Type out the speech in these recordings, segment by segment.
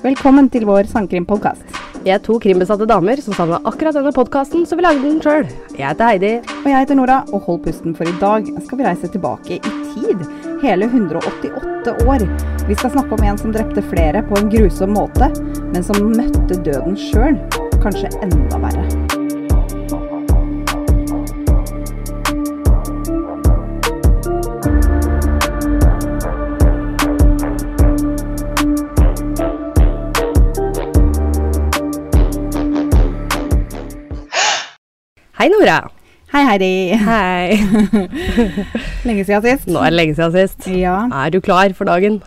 Velkommen til vår sangkrimpodkast. Vi er to krimbesatte damer som savna akkurat denne podkasten, så vi lagde den sjøl. Jeg heter Heidi. Og jeg heter Nora, og hold pusten, for i dag skal vi reise tilbake i tid. Hele 188 år. Vi skal snakke om en som drepte flere på en grusom måte, men som møtte døden sjøl. Kanskje enda verre. Hei, Nora. Hei, Heidi. Hei. Lenge siden sist. Nå er det lenge siden sist. Ja. Er du klar for dagen?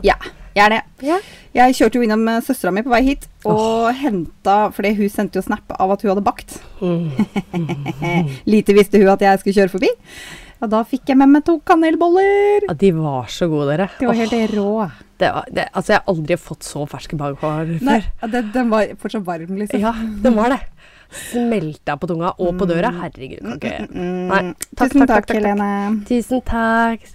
ja, jeg er det. Ja. Jeg kjørte jo innom eh, søstera mi på vei hit, og henta Fordi hun sendte jo snap av at hun hadde bakt. Lite visste hun at jeg skulle kjøre forbi. Og da fikk jeg med meg to kanelboller. Ja, de var så gode, dere. De var helt oh, rå. det var, det, altså, jeg har aldri fått så ferske bakvarer før. Nei, den, den var fortsatt varm, liksom. Ja, den var det. Smelta på tunga og på døra. Herregud, kan ikke Mm, Nei, takk, Tusen takk, takk, takk. Helene. Tusen takk.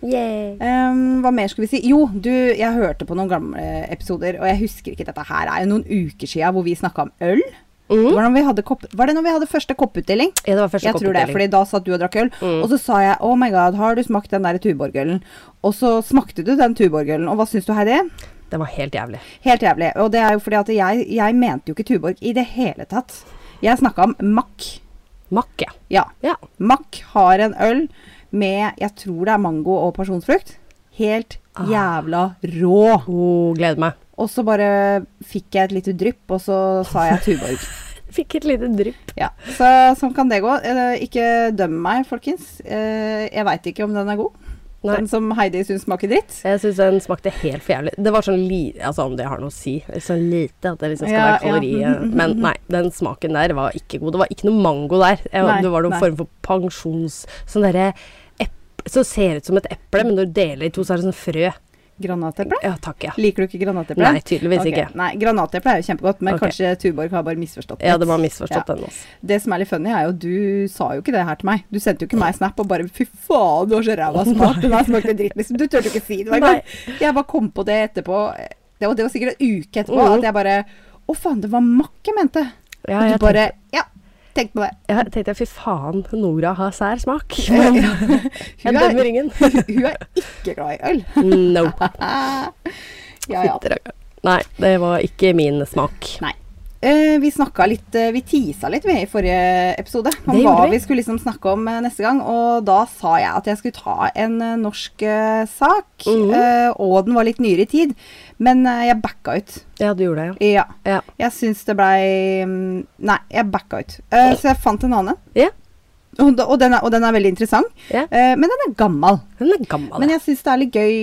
Yeah. Um, hva mer skal vi si? Jo, du, jeg hørte på noen gamle episoder, og jeg husker ikke dette her. er jo noen uker siden hvor vi snakka om øl. Det Mm. var, hadde kopp, var det når vi hadde første kopputdeling? Ja, det var første Jeg tror det, fordi da satt du og drakk øl. Mm. Og så sa jeg oh my god, har du smakt den der Tuborg-ølen? Og så smakte du den Tuborg-ølen, og hva syns du, Heidi? Det var helt jævlig. Helt jævlig. Og det er jo fordi at jeg, jeg mente jo ikke Tuborg i det hele tatt. Jeg snakka om Mack. Mack, Ja. Ja. Mack har en øl med jeg tror det er mango og pasjonsfrukt. Helt Ah. jævla rå. Oh, gleder meg. Og så bare fikk jeg et lite drypp, og så sa jeg Tuborg. Fikk et lite drypp. Ja, Så sånn kan det gå. Eh, Ikke døm meg, folkens. Eh, Jeg veit ikke om den er god. Nei. Den som Heidi syns smaker dritt. Jeg syns den smakte helt for jævlig. Det var sånn lite Altså om det har noe å si. Så lite at det liksom skal Ja, være kalori. ja. Men nei, den smaken der var ikke god. Det var ikke noe mango der. Jeg, det var noen nei. form for pensjons... Sånn derre Så ser ut som et eple, men når du deler i to, så er det sånn frø. Granateple? Ja, takk, ja. Liker du ikke granateple? Nei, tydeligvis okay. ikke. Nei, Granateple er jo kjempegodt, men okay. kanskje Tuborg har bare misforstått det. Ja, det de har misforstått Ja. den også. Det som er litt funny, er jo du sa jo ikke det her til meg. Du sendte jo ikke meg snap og bare 'fy faen, du har så ræva smak'. Den her smakte dritt, liksom. Du turte ikke si det engang. Jeg bare kom på det etterpå. Det var, det var sikkert en uke etterpå mm. at jeg bare 'Å faen, det var makk jeg mente'. Ja, og du bare 'Ja, tenk på det'. jeg tenkte fy faen, Nora har sær smak. Men ja. jeg Hun er- dømmer ingen. Hun er ikke glad i øl. No. ja, ja. Nei, det var ikke min smak. Nei. Eh, vi snakka litt eh, Vi tisa litt i forrige episode om hva vi. vi skulle liksom snakke om eh, neste gang. Og da sa jeg at jeg skulle ta en norsk sak. Eh, og den var litt nyere i tid. Men jeg backa ut. Ja, du gjorde det, Ja. ja. ja. Jeg syns det blei mm, Nei, jeg backa ut. Eh, så jeg fant en annen. Ja. Og, og, den er, og den er veldig interessant. Ja. Eh, men den er gammel. Den er gammel. Men jeg syns det er litt gøy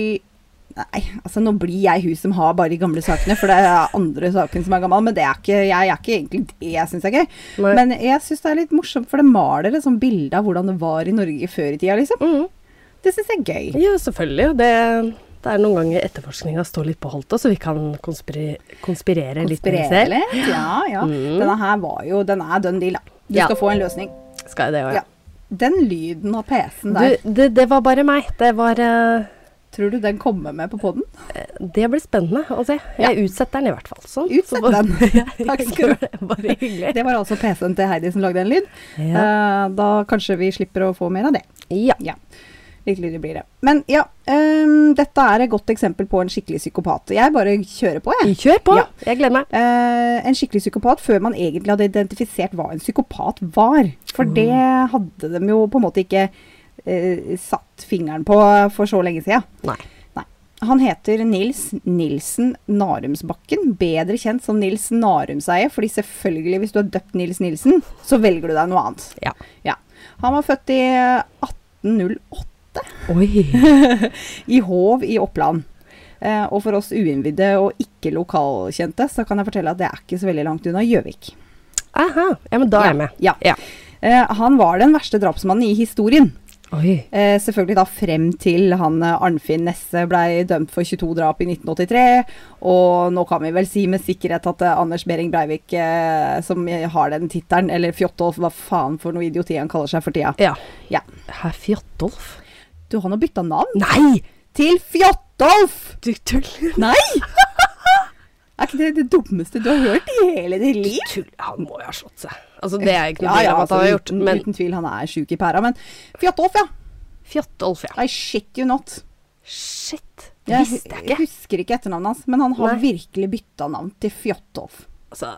Nei, altså nå blir jeg hun som har bare de gamle sakene, for det er andre saken som er gammel, men det er ikke, jeg er ikke egentlig det jeg syns er gøy. Nei. Men jeg syns det er litt morsomt, for det maler et sånt bilde av hvordan det var i Norge før i tida, liksom. Mm. Det syns jeg er gøy. Ja, selvfølgelig. Det, det er noen ganger etterforskninga står litt på holdt, så vi kan konspire, konspirere, litt. med oss Konspirere selv. Ja, ja. Mm. Denne her var jo Den er done deal, da. Du Ja. skal få en løsning. Skal jeg det òg, Ja. ja. Den lyden av PC-en Du, der, det, det var bare meg. Det var eh, tror du den kommer med på poden? Det blir spennende å se. Jeg utsetter den i hvert fall. Sånn. Utsett Så- den. Takk skal du ha. det. Bare hyggelig. Det var altså PC-en til Heidi som lagde en lyd. Ja. Uh, da kanskje vi slipper å få mer av det. ja. Ja. Litt lydig blir det. Men ja, um, dette er et godt eksempel på en skikkelig psykopat. Jeg bare kjører på, jeg. Kjør på. Ja. Jeg gleder meg. Uh, en skikkelig psykopat før man egentlig hadde identifisert hva en psykopat var. For Mm. det hadde de jo på en måte ikke eh, satt fingeren på for så lenge siden. Nei. Han heter Nils Nilsen Narumsbakken, bedre kjent som Nils Narumseie, fordi selvfølgelig hvis du har døpt Nils Nilsen, så velger du deg noe annet. Ja. Han var født i 1808 Oi. i Hov i Oppland. Eh, og for oss uinnvidde og ikke lokalkjente, så kan jeg fortelle at det er ikke så veldig langt unna Gjøvik. Aha. Ja, men da er jeg med. Ja. Ja. Eh, han var den verste drapsmannen i historien. Eh, selvfølgelig da frem til han eh, Arnfinn Nesse blei dømt for 22 drap i 1983. Og nå kan vi vel si med sikkerhet at eh, Anders Behring Breivik, eh, som har den tittelen, eller Fjotolf, hva faen for noe idioti han kaller seg for tida. Ja. Ja. Herr Fjotolf? Du, han har bytta navn Nei! til Fjotolf! Du tuller. Nei! Er ikke det det dummeste du har hørt i hele ditt liv? Du tuller. Han må jo ha slått seg. Altså, det er ikke noe Ja, tvil ja, om at altså, han har gjort. uten, Men uten tvil, han er sjuk i pæra. Men Fjotolf, ja. Fjotolf, ja. I shit you not. Shit. Det Jeg visste jeg ikke ikke. husker ikke etternavnet hans, men han har Nei. virkelig bytta navn til Fjotolf. Altså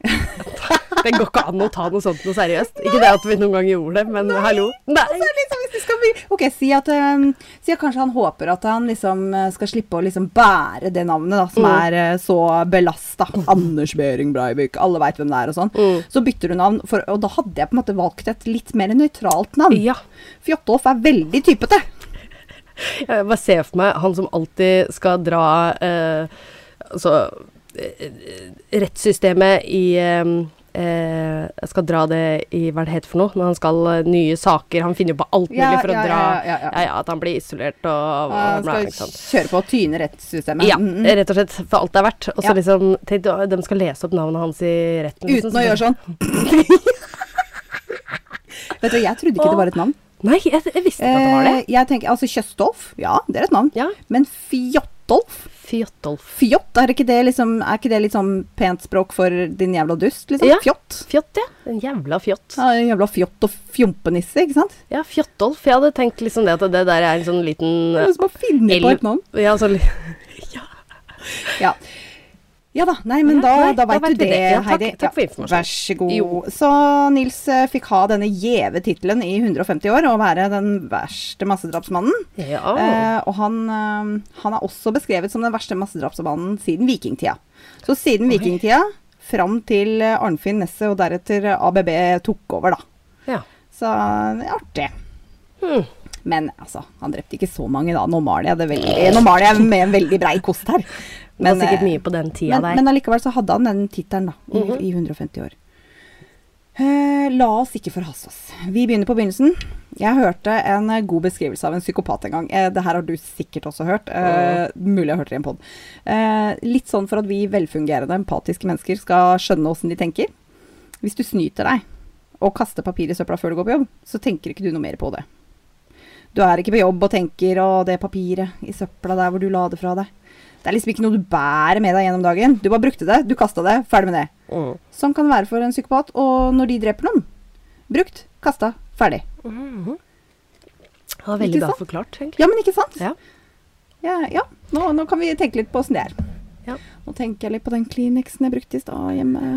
Det går ikke an å ta noe sånt noe seriøst. Ikke det at vi noen gang gjorde det, men hallo. Nei. Altså, liksom, hvis det skal bli Ok, si at, eh, si at kanskje han håper at han liksom eh, skal slippe å liksom bære det navnet, da, som Mm. er eh, så belasta. Anders Behring Breivik, alle veit hvem det er og sånn. Mm. Så bytter du navn, for, og da hadde jeg på en måte valgt et litt mer nøytralt navn. Ja. Fjottolf er veldig typete. Jeg bare ser for meg han som alltid skal dra eh, Altså rettssystemet i eh, eh, skal dra det i hva det heter for noe, når han skal eh, nye saker. Han finner jo på alt mulig Ja, for å ja, dra ja, ja, At han blir isolert og, og Han skal sant. kjøre på og tyne rettssystemet. Ja, Mm, mm. rett og slett for alt det er verdt. Og så liksom tenk, De skal lese opp navnet hans i retten. liksom, Uten å gjøre sånn. Vet du, jeg trodde ikke det var et navn. Nei, jeg, jeg visste ikke at det var det. Eh, jeg tenker, altså Kjøstolf, ja, det er et navn. Ja. Men Fjotolf? Fjotolf. Fjott, er ikke det liksom Er ikke det sånn pent språk for din jævla dust, liksom? Ja. Fjott. Fjott, ja. En jævla fjott. Ja, en jævla fjott og fjompenisse, ikke sant? Ja, Fjottolf. Jeg hadde tenkt liksom det at det der er en sånn liten er som å finne på et navn. Ja, sånn Ja. Ja. Ja da. Nei, men da, nei, da da veit du det, det. Ja, takk- Heidi. takk for informasjon. Vær så god. Jo. Så Nils eh, fikk ha denne gjeve tittelen i 150 år og være den verste massedrapsmannen. Ja. Eh, og han, eh, han er også beskrevet som den verste massedrapsmannen siden vikingtida. Så siden Oi. vikingtida, fram til eh, Arnfinn Nesset og deretter ABB tok over, da. ja. Så det er artig. Hmm. Men altså, han drepte ikke så mange, da. Nå maler jeg det veldig Nå maler jeg med en veldig brei kost her. Det var sikkert eh, mye på den tida men, der. men allikevel så hadde han den tittelen, da. i- -hmm. I 150 år. Eh, la oss ikke forhaste oss. Vi begynner på begynnelsen. Jeg hørte en eh, god beskrivelse av en psykopat en gang. Eh, det her har du sikkert også hørt. Eh, mulig jeg har hørt det i en pod. Eh, litt sånn for at vi velfungerende, empatiske mennesker skal skjønne åssen de tenker. Hvis du snyter deg og kaster papir i søpla før du går på jobb, så tenker ikke du noe mer på det. Du er ikke på jobb og tenker 'å, det papiret i søpla der hvor du la det fra deg'. Det er liksom ikke noe du bærer med deg gjennom dagen. Du bare brukte det, du kasta det, ferdig med det. Mm. Sånn kan det være for en psykopat. Og når de dreper noen Brukt, kasta, ferdig. Mm. Det var veldig bra forklart, egentlig. Ja, men ikke sant? Ja. Ja, ja. Nå, nå kan vi tenke litt på åssen det er. Ja. Nå tenker jeg litt på den Kleenexen jeg brukte i stad hjemme.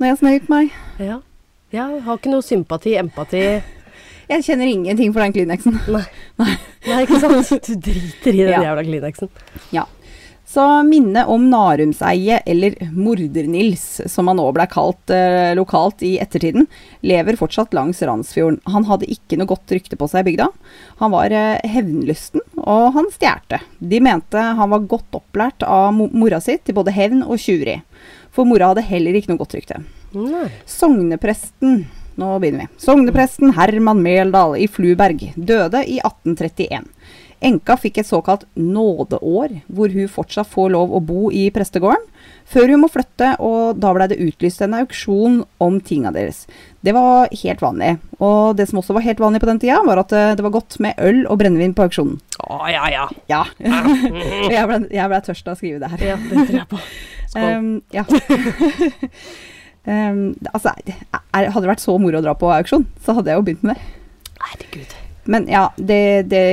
Når jeg snøyt meg. Ja. Jeg Har ikke noe sympati, empati Jeg kjenner ingenting for den Kleenexen. Nei. Nei, ikke sant? Du driter i den Ja. jævla Kleenexen. Ja. Så minnet om Narumseiet, eller Morder-Nils, som han nå ble kalt eh, lokalt i ettertiden, lever fortsatt langs Randsfjorden. Han hadde ikke noe godt rykte på seg i bygda. Han var eh, hevnlysten, og han stjerte. De mente han var godt opplært av mo mora si til både hevn og tjuveri. For mora hadde heller ikke noe godt rykte. Nei. Sognepresten Nå begynner vi. Sognepresten Herman Meldal i Fluberg døde i 1831. Enka fikk et såkalt nådeår, hvor hun fortsatt får lov å bo i prestegården, før hun må flytte, og da ble det utlyst en auksjon om tinga deres. Det var helt vanlig. Og det som også var helt vanlig på den tida, var at eh, det var godt med øl og brennevin på auksjonen. Å, ja, ja. Ja. jeg ble, ble tørst av å skrive det her. Ja, det tror jeg på. Skål. Um, ja. um, altså, hadde det vært så moro å dra på auksjon, så hadde jeg jo begynt med det. Herregud. Men ja, det, det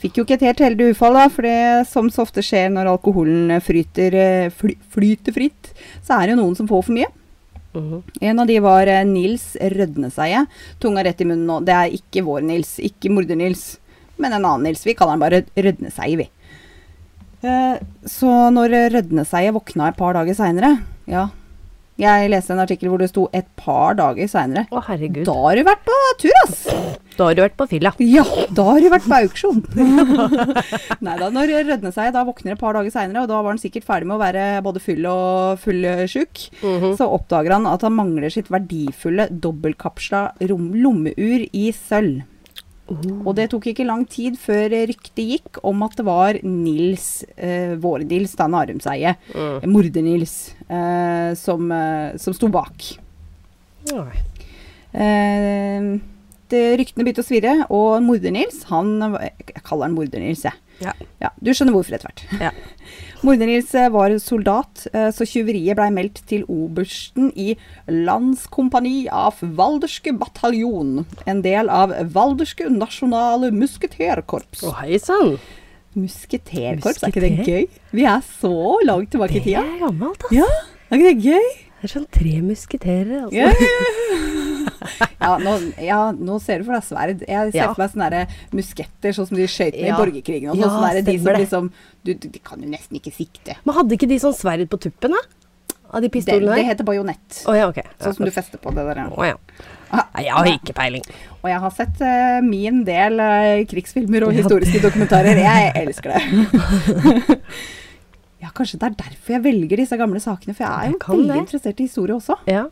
fikk jo ikke et helt heldig ufall, da. For det som så ofte skjer når alkoholen fryter, eh, fly, flyter fritt, så er det jo noen som får for mye. Mhm. En av de var eh, Nils Rødneseie. Tunga rett i munnen nå. Det er ikke vår Nils, ikke morder-Nils, men en annen Nils. Vi kaller han bare Rødneseie, vi. Eh, så når Rødneseie våkna et par dager seinere Ja, jeg leste en artikkel hvor det sto 'et par dager seinere'. Da har du vært på tur, ass! Da har du vært på fylla. Ja, da har du vært på auksjon. Nei da, når seg, da våkner et par dager seinere, og da var han sikkert ferdig med å være både full og fullsjuk, Mhm. så oppdager han at han mangler sitt verdifulle dobbeltkapsla lommeur i sølv. Og det tok ikke lang tid før ryktet gikk om at det var Nils, eh, Våre-Nils, da Narumseie, Mm. morder-Nils, eh, som, eh, som sto bak. Eh, det, ryktene begynte å svirre, og Morder-Nils han, Jeg kaller han Morder-Nils, jeg. Ja. Ja, Du skjønner hvorfor etter hvert. Ja. Morder-Nils eh, var soldat, eh, så tyveriet blei meldt til obersten i Landskompani av Valderske bataljon. En del av Valderske nasjonale musketerkorps. Å, hei sann. Musketerkorps, er ikke det gøy? Vi er så langt tilbake i tida. Det er gammelt, altså. Ja, er ikke det gøy? Det er sånn tre musketerer, altså. Ja, ja, nå, ja, nå ser du for deg sverd. Jeg ser Ja. for meg sånne der musketter, sånn som de skøyt med Ja. i borgerkrigen. Og Ja, sånn der, de som liksom du, du, De kan jo nesten ikke sikte. Men hadde ikke de sånn sverd på tuppen, da? Av de pistolene det det heter bajonett. Oh, ja, ok. Sånn som du fester på det der. ja. Ja. Ah, Nei, jeg har ikke peiling. Og jeg har sett uh, min del uh, krigsfilmer og historiske dokumentarer. Jeg elsker det. ja, kanskje det er derfor jeg velger disse gamle sakene, for jeg er jo veldig interessert i historie også. Ja.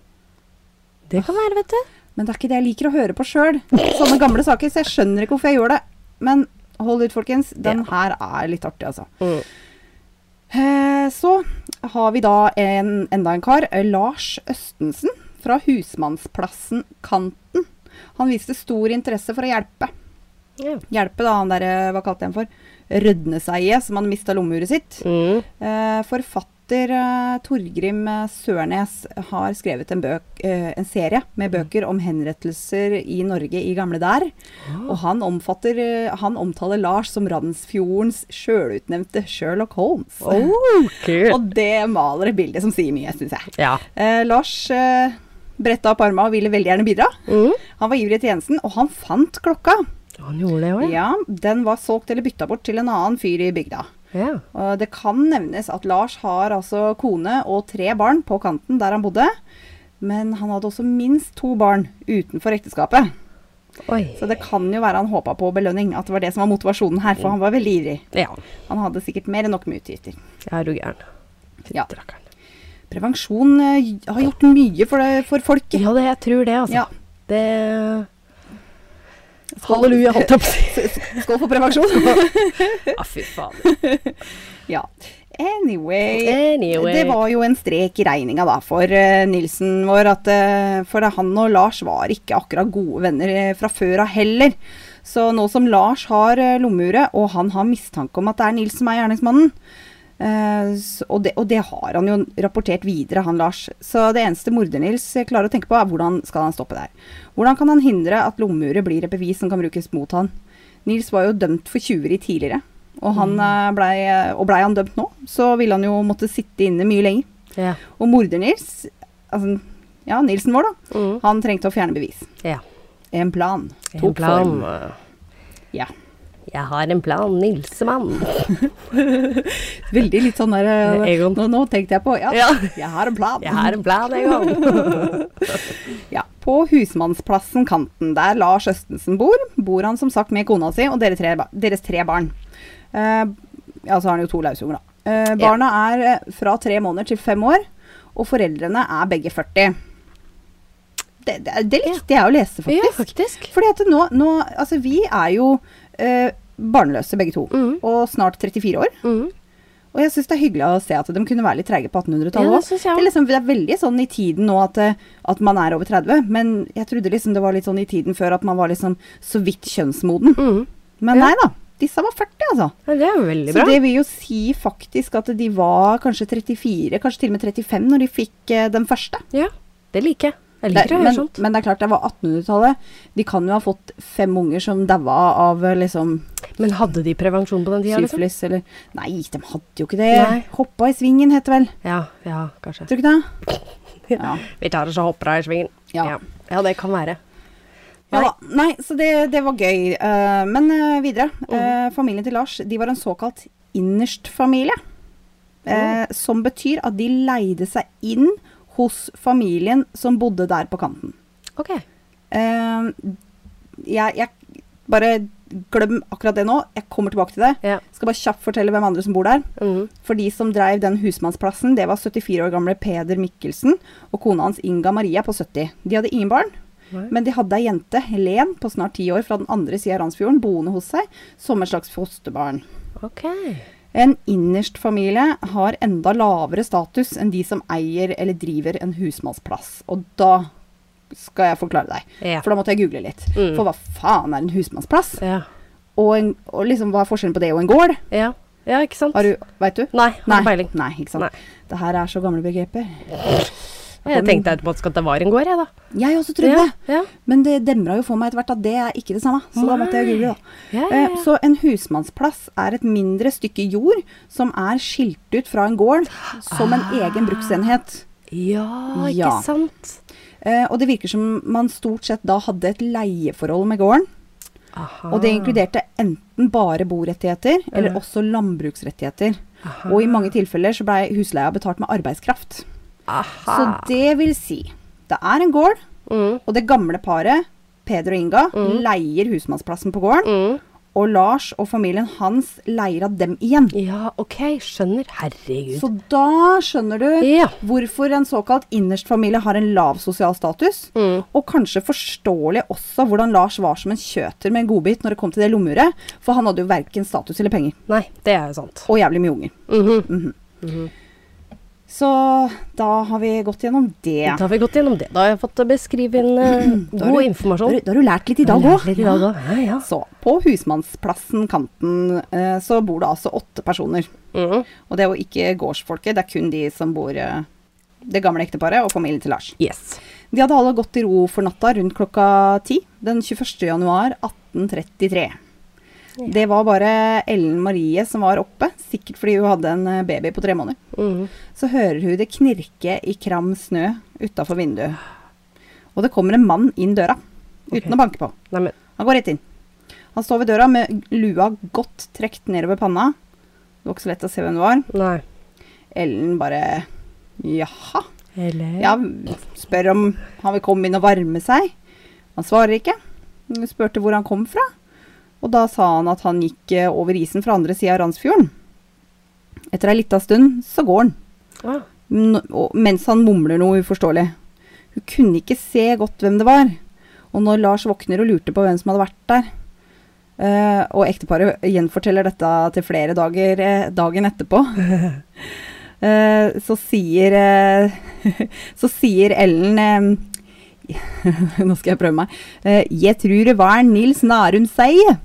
Det kan være, vet du. Men det er ikke det jeg liker å høre på sjøl. Sånne gamle saker, så jeg skjønner ikke hvorfor jeg gjør det. Men hold ut, folkens. Den her er litt artig, altså. Mm. Eh, så har vi da en, enda en kar, eh, Lars Østensen fra Husmannsplassen Kanten. Han viste stor interesse for å hjelpe. Ja. Hjelpe da han derre, hva kalte jeg ham for? Rødneseie, som hadde mista lommeuret sitt. Mm. Eh, forfatter eh, Torgrim eh, Sørnes har skrevet en, bøk, eh, en serie med bøker om henrettelser i Norge i gamle der. Og han, omfatter, han omtaler Lars som Randsfjordens sjølutnevnte Sherlock Holmes. Oh. Og det maler et bilde som sier mye, syns jeg. Ja. Eh, Lars eh, bretta opp arma og ville veldig gjerne bidra. Mm. Han var ivrig i tjenesten, og han fant klokka. Han gjorde det òg. Ja, Den var solgt eller bytta bort til en annen fyr i bygda. Ja. Og det kan nevnes at Lars har altså kone og tre barn på kanten der han bodde. Men han hadde også minst to barn utenfor ekteskapet. Oi. Så det kan jo være han håpa på belønning. At det var det som var motivasjonen her, for han var veldig ivrig. Ja. Han hadde sikkert mer enn nok med utgifter. Er du gæren. Ja. Prevensjon eh, har gjort mye for, det, for folket. Ja, det, jeg tror det, altså. Ja. Det. Halleluja, holdt jeg på å si. Skål for prevensjon. Ja, fy faen. ja. Anyway, Anyway. Det var jo en strek i regninga da for uh, Nilsen vår. At, uh, for han og Lars var ikke akkurat gode venner eh, fra før av heller. Så nå som Lars har uh, lommeuret, og han har mistanke om at det er Nils som er gjerningsmannen eh, og, det, og det har han jo rapportert videre, han Lars. Så det eneste morder-Nils klarer å tenke på, er hvordan skal han stoppe det her. Hvordan kan han hindre at lommeuret blir et bevis som kan brukes mot han? Nils var jo dømt for tjuveri tidligere. Og, han, eh, blei, og blei han dømt nå, så ville han jo måtte sitte inne mye lenger. Ja. Og morder-Nils, altså, ja, Nilsen vår, da, Mm. han trengte å fjerne bevis. ja. En plan. En Tok plan. form. Ja. Jeg har en plan, Nilsemann. Veldig litt sånn der eh. Nå, nå tenkte jeg på Ja, Ja. jeg har en plan. Jeg har en plan, Egon. Ja, På Husmannsplassen Kanten, der Lars Østensen bor, bor han som sagt med kona si og deres tre, deres tre barn. Uh, ja, så har han jo to lausunger, da. Uh, barna er eh, fra tre måneder til fem år, og foreldrene er begge 40. Det, det, det likte jeg å lese, faktisk. Ja, faktisk. Fordi at nå, nå Altså, vi er jo eh, barnløse begge to, Mm. og snart 34 år. Mm. Og jeg syns det er hyggelig å se at de kunne være litt treige på 1800-tallet Ja, det det, liksom, det er veldig sånn i tiden nå at, eh, at man er over 30, men jeg trodde liksom det var litt sånn i tiden før at man var liksom så vidt kjønnsmoden. Mm. Men Ja. nei da. Disse var 40, altså. Ja, det er jo veldig Så det vil jo si faktisk at de var kanskje 34, kanskje til og med 35 når de fikk eh, den første. Ja, det liker jeg. Jeg Det, liker å men, høre sånt. men det er klart, det var 1800-tallet. De kan jo ha fått fem unger som daua av eh, liksom Men hadde de prevensjon på den tida? Liksom? eller Nei, de hadde jo ikke det. Nei. Hoppa i svingen, heter det vel. Ja, ja, kanskje. Tror du ikke det? Ja. Vi tar oss og hopper av i svingen. Ja. Ja. ja, det kan være. Ja da. Nei, så det, det var gøy. Uh, men uh, videre. Uh, familien til Lars de var en såkalt innerstfamilie. Uh, Som betyr at de leide seg inn hos familien som bodde der på kanten. Ok. Eh, jeg, jeg Bare glem akkurat det nå. Jeg kommer tilbake til det. Ja. Skal bare kjapt fortelle hvem andre som bor der. Mm. For de som dreiv den husmannsplassen, det var 74 år gamle Peder Mikkelsen og kona hans Inga Maria på 70. De hadde ingen barn, Nei. men de hadde ei jente, Helen, på snart ti år fra den andre sida av Randsfjorden, boende hos seg som et slags fosterbarn. Ok. En innerstfamilie har enda lavere status enn de som eier eller driver en husmannsplass. Og da skal jeg forklare deg. Ja. For da måtte jeg google litt. Mm. For hva faen er en husmannsplass? Ja. og, en, og liksom, hva er forskjellen på det og en gård? Ja, ja ikke sant? Har du, vet du? Nei, har Nei. peiling. Nei, ikke sant. Nei. Det her er så gamle begreper. Jeg tenkte automatisk at det var en gård, jeg, da. Jeg også trodde Ja, det. ja. Men det demra jo for meg etter hvert at det er ikke det samme. Så da måtte jeg google, da. Ja, Eh. Så en husmannsplass er et mindre stykke jord som er skilt ut fra en gård som en egen bruksenhet. ja, ikke sant? Eh, og det virker som man stort sett da hadde et leieforhold med gården. Aha. Og det inkluderte enten bare borettigheter eller også landbruksrettigheter. Aha. Og i mange tilfeller så blei husleia betalt med arbeidskraft. Så det vil si, det er en gård, Mm, og det gamle paret, Peder og Inga, Mm. leier husmannsplassen på gården. mm. Og Lars og familien hans leier av dem igjen. Ja, OK, skjønner. Herregud. Så da skjønner du ja. hvorfor en såkalt innerstfamilie har en lav sosial status. Mm. Og kanskje forståelig også hvordan Lars var som en kjøter med en godbit når det kom til det lommeuret. For han hadde jo verken status eller penger. Nei, det er jo sant. Og jævlig mye unger. Mhm. Mhm. Mhm. Så da har vi gått gjennom det. Da har vi gått gjennom det. Da har jeg fått beskrive inn eh, Da god du- informasjon. har da har du lært litt i dag òg. også. Ja, ja. Så på Husmannsplassen Kanten uh, så bor det altså åtte personer. Mm. Og det er jo ikke gårdsfolket, det er kun de som bor uh, Det gamle ekteparet og familien til Lars. Yes. De hadde alle gått i ro for natta rundt klokka ti den 21. januar 1833. Ja. Det var bare Ellen Marie som var oppe, sikkert fordi hun hadde en eh, baby på tre måneder. Mm. Så hører hun det knirke i kram snø utafor vinduet. Og det kommer en mann inn døra, uten okay. å banke på. Neimen, Han går rett inn. Han står ved døra med lua godt trukket nedover panna. Det var ikke så lett å se hvem det var. nei. Ellen bare Jaha. Eller Ja, spør om han vil komme inn og varme seg. Han svarer ikke. Hun spurte hvor han kom fra. Og da sa han at han gikk eh, over isen fra andre sida av Randsfjorden. Etter ei lita stund så går han, Ah, mens han mumler noe uforståelig. Hun kunne ikke se godt hvem det var. Og når Lars våkner og lurte på hvem som hadde vært der, Uh, og ekteparet gjenforteller dette til flere dager eh, dagen etterpå, uh, så sier uh, Så sier Ellen Nå skal jeg prøve meg. 'Jeg tror det var Nils Nærum sier'.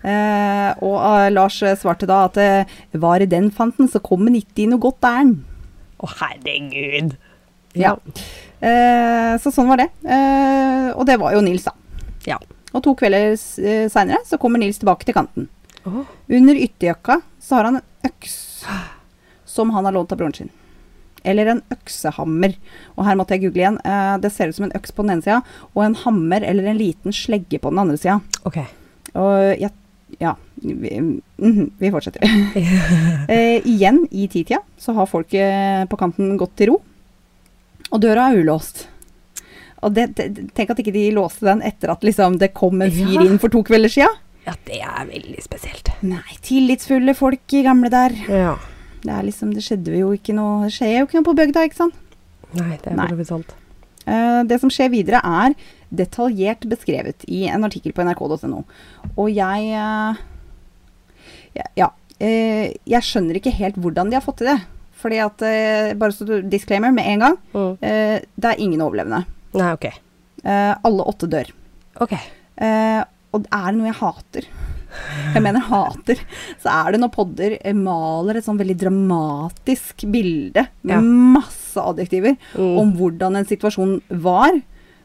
Eh, og eh, Lars svarte da at eh, 'var det den fanten, så kom den ikke i noe godt ærend'. Å, herregud. Ja. Eh, så sånn var det. Eh, og det var jo Nils, da. Ja. Og to kvelder seinere så kommer Nils tilbake til kanten. Oh. Under ytterjakka så har han en øks som han har lånt av broren sin. Eller en øksehammer. Og her måtte jeg google igjen. Eh, det ser ut som en øks på den ene sida, og en hammer eller en liten slegge på den andre sida. Okay. Og jeg ja, vi, mhm, vi fortsetter. eh, igjen i titida så har folk eh, på kanten gått til ro, og døra er ulåst. Og det, det, tenk at ikke de låste den etter at liksom, det kom en fyr inn for to kvelder sia. Ja, det er veldig spesielt. Nei, tillitsfulle folk i gamle der. Ja. Det er liksom, det skjedde jo ikke noe Det skjer jo ikke noe på bygda, ikke sant? Nei, det er for så vidt sant. Eh, det som skjer videre, er detaljert beskrevet i en artikkel på nrk.no. Og jeg eh, Ja, eh, jeg skjønner ikke helt hvordan de har fått til det. Fordi at eh, Bare så du disclaimer med en gang. Mm. det er ingen overlevende. Nei, OK. Alle åtte dør. OK. Og er det noe jeg hater, jeg mener hater, så er det når podder maler et sånn veldig dramatisk bilde med Ja. masse adjektiver Mm. om hvordan en situasjon var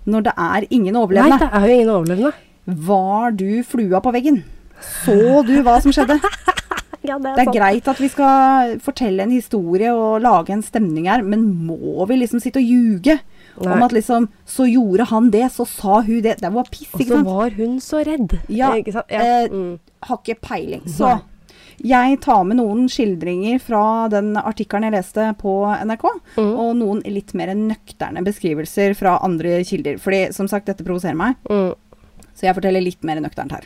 når det er ingen overlevende. Nei, det er jo ingen overlevende. Var du flua på veggen? Så du hva som skjedde? Ja, det Det er greit at vi skal fortelle en historie og lage en stemning her, men må vi liksom sitte og ljuge Nei. om at liksom Så gjorde han det, så sa hun det. Det var piss, ikke sant? Og så var hun så redd. Ja, Ikke sant? Ja. eh, mm. Har ikke peiling. Så jeg tar med noen skildringer fra den artikkelen jeg leste på NRK, Mm. og noen litt mer nøkterne beskrivelser fra andre kilder. Fordi som sagt, dette provoserer meg. Mm. Så jeg forteller litt mer nøkternt her.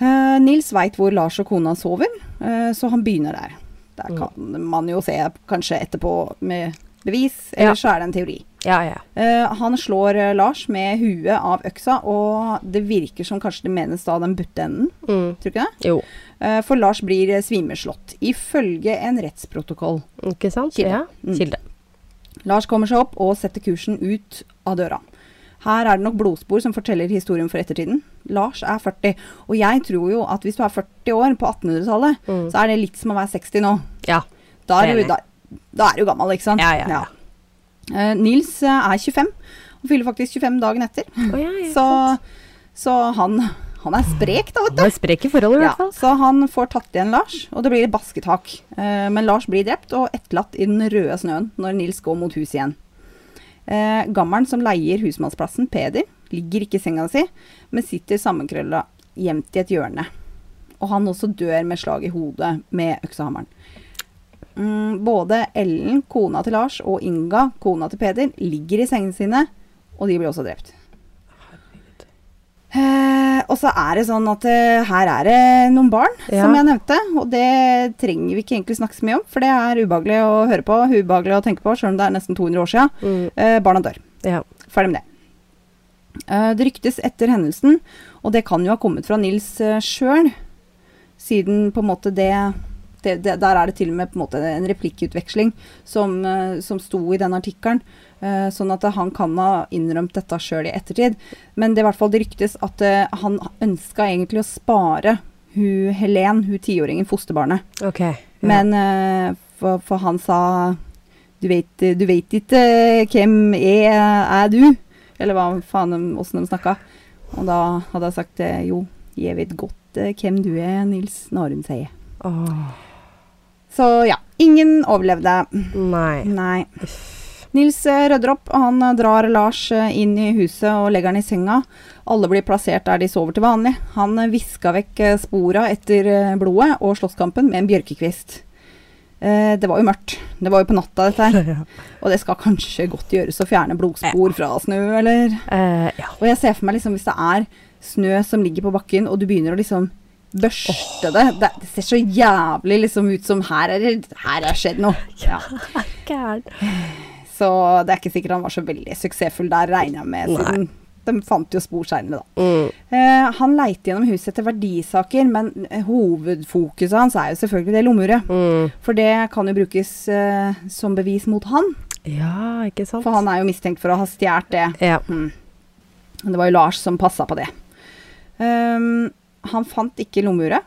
Uh, Nils veit hvor Lars og kona sover, uh, så han begynner der. Der Mm. kan man jo se kanskje etterpå med bevis, eller Ja. så er det en teori. Ja, ja. Uh, han slår eh, Lars med huet av øksa, og det virker som kanskje det menes da den butte enden. Mm. Tror du ikke det? Jo. Uh, for Lars blir svimeslått, ifølge en rettsprotokoll. Ikke sant? Kilde. Ja. Mm. Kilde. Lars kommer seg opp og setter kursen ut av døra. Her er det nok blodspor som forteller historien for ettertiden. Lars er 40, og jeg tror jo at hvis du er 40 år på 1800-tallet, Mm. så er det litt som å være 60 nå. Ja. Da er, du, da, da er du gammel, ikke sant? Ja, ja, ja. Eh, Nils eh, er 25, og fyller faktisk 25 dagen etter. Oh, ja, ja, Så, så han, han er sprek, da, vet du. Han er sprek i forholdet, i Ja, hvert fall. så han får tatt igjen Lars, og det blir et basketak. Eh, men Lars blir drept og etterlatt i den røde snøen når Nils går mot huset igjen. Eh, gammelen som leier husmannsplassen, Peder, ligger ikke i senga si, men sitter sammenkrølla gjemt i et hjørne. Og han også dør med slag i hodet med øksehammeren. Mm, både Ellen, kona til Lars, og Inga, kona til Peder, ligger i sengene sine, og de blir også drept. Eh, og så er det sånn at eh, her er det noen barn, Ja. som jeg nevnte. Og det trenger vi ikke egentlig snakke så mye om, for det er ubehagelig å høre på, ubehagelig å tenke på, selv om det er nesten 200 år siden. Mm. Eh, barna dør. Ja. Ferdig med det. Eh, det ryktes etter hendelsen, og det kan jo ha kommet fra Nils uh, sjøl, siden på en måte det, det, det Der er det til og med på en måte en replikkutveksling som, eh, som sto i den artikkelen. eh, sånn at han kan ha innrømt dette sjøl i ettertid. Men det, i hvert fall, det ryktes at eh, han ønska egentlig å spare hun Helen, hun tiåringen, fosterbarnet. Okay, Ja. Men for, for han sa du vet, du vet ikke hvem er, er du? Eller hva faen åssen de snakka. Og da hadde jeg sagt jo, jeg vet godt hvem du er, Nils Narum sier. Så ja, ingen overlevde. nei. Nei. Nils eh, rydder opp, og han eh, drar Lars eh, inn i huset og legger han i senga. Alle blir plassert der de sover til vanlig. Han viska vekk spora etter blodet og slåsskampen med en bjørkekvist. Eh, det var jo mørkt. Det var jo på natta, dette her. Ja. Og det skal kanskje godt gjøres å fjerne blodspor fra snø, eller Eh, ja. Og jeg ser for meg liksom hvis det er snø som ligger på bakken, og du begynner å liksom børste det. det Det ser så jævlig liksom ut som her er det skjedd noe. Ja. Så det er ikke sikkert han var så veldig suksessfull der, regner jeg med, siden de fant jo spor seinere, da. Mm. Eh, han leite gjennom huset etter verdisaker, men eh, hovedfokuset hans er jo selvfølgelig det lommeuret. Mm. For det kan jo brukes eh, som bevis mot han, Ja, ikke sant? for han er jo mistenkt for å ha stjålet det. Ja. Mm. Det var jo Lars som passa på det. Ehm, han fant ikke lommeuret,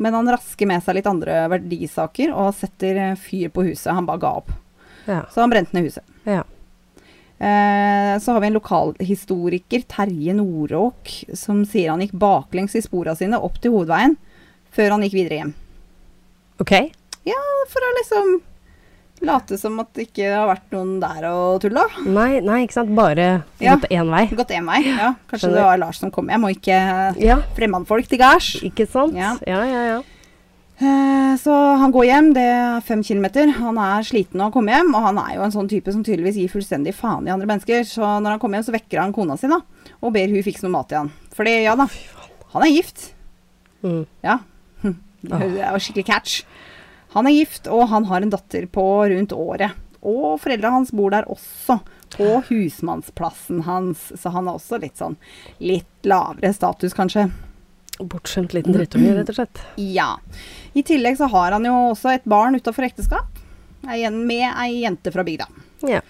men han rasker med seg litt andre verdisaker og setter eh, fyr på huset. Han bare ga opp. Ja. Så han brente ned huset. Ja. Eh, så har vi en lokalhistoriker, Terje Nordåk, som sier han gikk baklengs i spora sine opp til hovedveien, før han gikk videre hjem. Ok. Ja, For å liksom late som at det ikke har vært noen der og tulla. Nei, nei, ikke sant. Bare Ja. gått én vei. Gått én vei. Ja, kanskje Skjønner. det var Lars som kom hjem, og ikke Ja, fremmedfolk til gards. ikke sant? Ja. ja, ja. ja. Eh, Så han går hjem, det er fem kilometer. Han er sliten av å komme hjem, og han er jo en sånn type som tydeligvis gir fullstendig faen i andre mennesker. Så når han kommer hjem, så vekker han kona si, da, og ber hun fikse noe mat til han. Fordi, ja da, han er gift. Mm. Ja. Det var skikkelig catch. Han er gift, og han har en datter på rundt året. Og foreldra hans bor der også, på husmannsplassen hans. Så han er også litt sånn litt lavere status, kanskje. Bortskjemt liten drittunge, rett og slett. Ja. I tillegg så har han jo også et barn utafor ekteskap. Med ei jente fra bygda. Ja.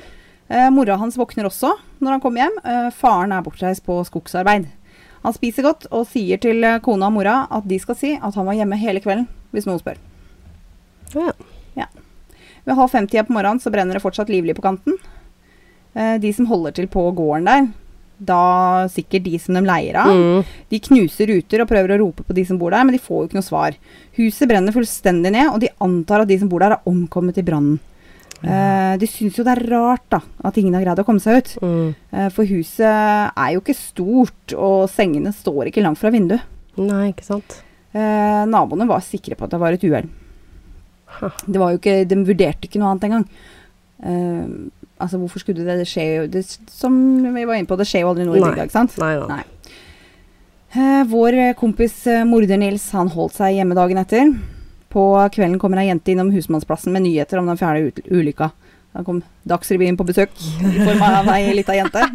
Eh, mora hans våkner også når han kommer hjem. Eh, faren er bortreist på skogsarbeid. Han spiser godt og sier til eh, kona og mora at de skal si at han var hjemme hele kvelden, hvis noen spør. Ja. Ved halv fem-tida på morgenen så brenner det fortsatt livlig på kanten. Eh, de som holder til på gården der, da sikkert de som de leier av, Mm. de knuser ruter og prøver å rope på de som bor der, men de får jo ikke noe svar. Huset brenner fullstendig ned, og de antar at de som bor der, har omkommet i brannen. Eh, de syns jo det er rart da, at ingen har greid å komme seg ut. Mm. Eh, for huset er jo ikke stort, og sengene står ikke langt fra vinduet. Nei, ikke sant. Naboene var sikre på at det var et uhell. Det var jo ikke, De vurderte ikke noe annet engang. Uh, altså, hvorfor skulle det Det skjer jo det, Som vi var inne på, det skjer jo aldri noe i bygda, ikke sant? Nei, nei. Eh, vår eh, kompis uh, morder Nils han holdt seg hjemme dagen etter. På kvelden kommer ei jente innom husmannsplassen med nyheter om den fjerne ulykka. Da kom Dagsrevyen på besøk i form av ei lita jente.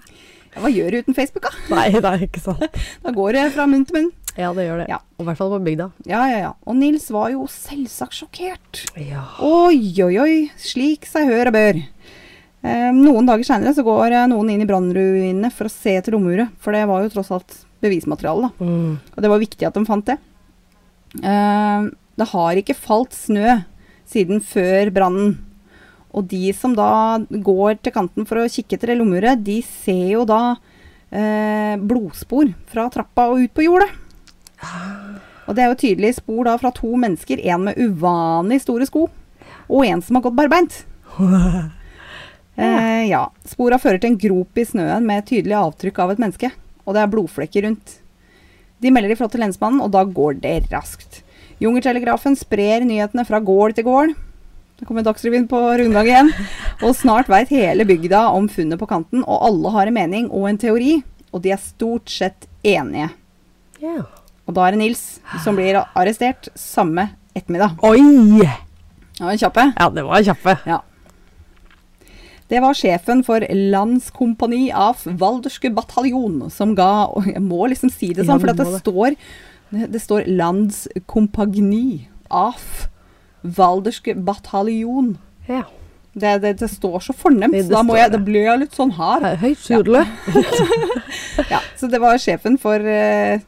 Hva gjør du uten Facebook, da? Nei, det er ikke sant. Da går det fra munn til munn. Ja, det gjør det. Ja. Og I hvert fall på bygda. Ja, ja, ja. Og Nils var jo selvsagt sjokkert. Ja. Oi, oi, oi, slik seg hør og bør. Eh, noen dager seinere så går eh, noen inn i brannruinene for å se etter romuret, for det var jo tross alt bevismateriale, da. Mm. Og det var viktig at de fant det. Eh, det har ikke falt snø siden før brannen. Og de som da går til kanten for å kikke etter det lommeuret, de ser jo da eh, blodspor fra trappa og ut på jordet. Og det er jo tydelige spor da fra to mennesker, en med uvanlig store sko, og en som har gått barbeint. Eh, ja. Spora fører til en grop i snøen med tydelig avtrykk av et menneske, og det er blodflekker rundt. De melder ifra til lensmannen, og da går det raskt. Jungertelegrafen sprer nyhetene fra gård til gård. Det kommer Dagsrevyen på rundgang igjen. Og snart veit hele bygda om funnet på kanten, og alle har en mening og en teori, og de er stort sett enige. Ja. Og da er det Nils som blir arrestert samme ettermiddag. Oi! Det var en kjappe. Ja, det var kjappe. Ja. Det var sjefen for Landskompani av Valderske bataljon som ga Jeg må liksom si det Ja, sånn, for det det. står, det, står Landskompagni av Valderske bataljon. Ja. Det, det, det står så fornemt, Det- så da jeg, da blir jeg litt sånn hard. Høyt surdle. Ja, så det var sjefen for eh,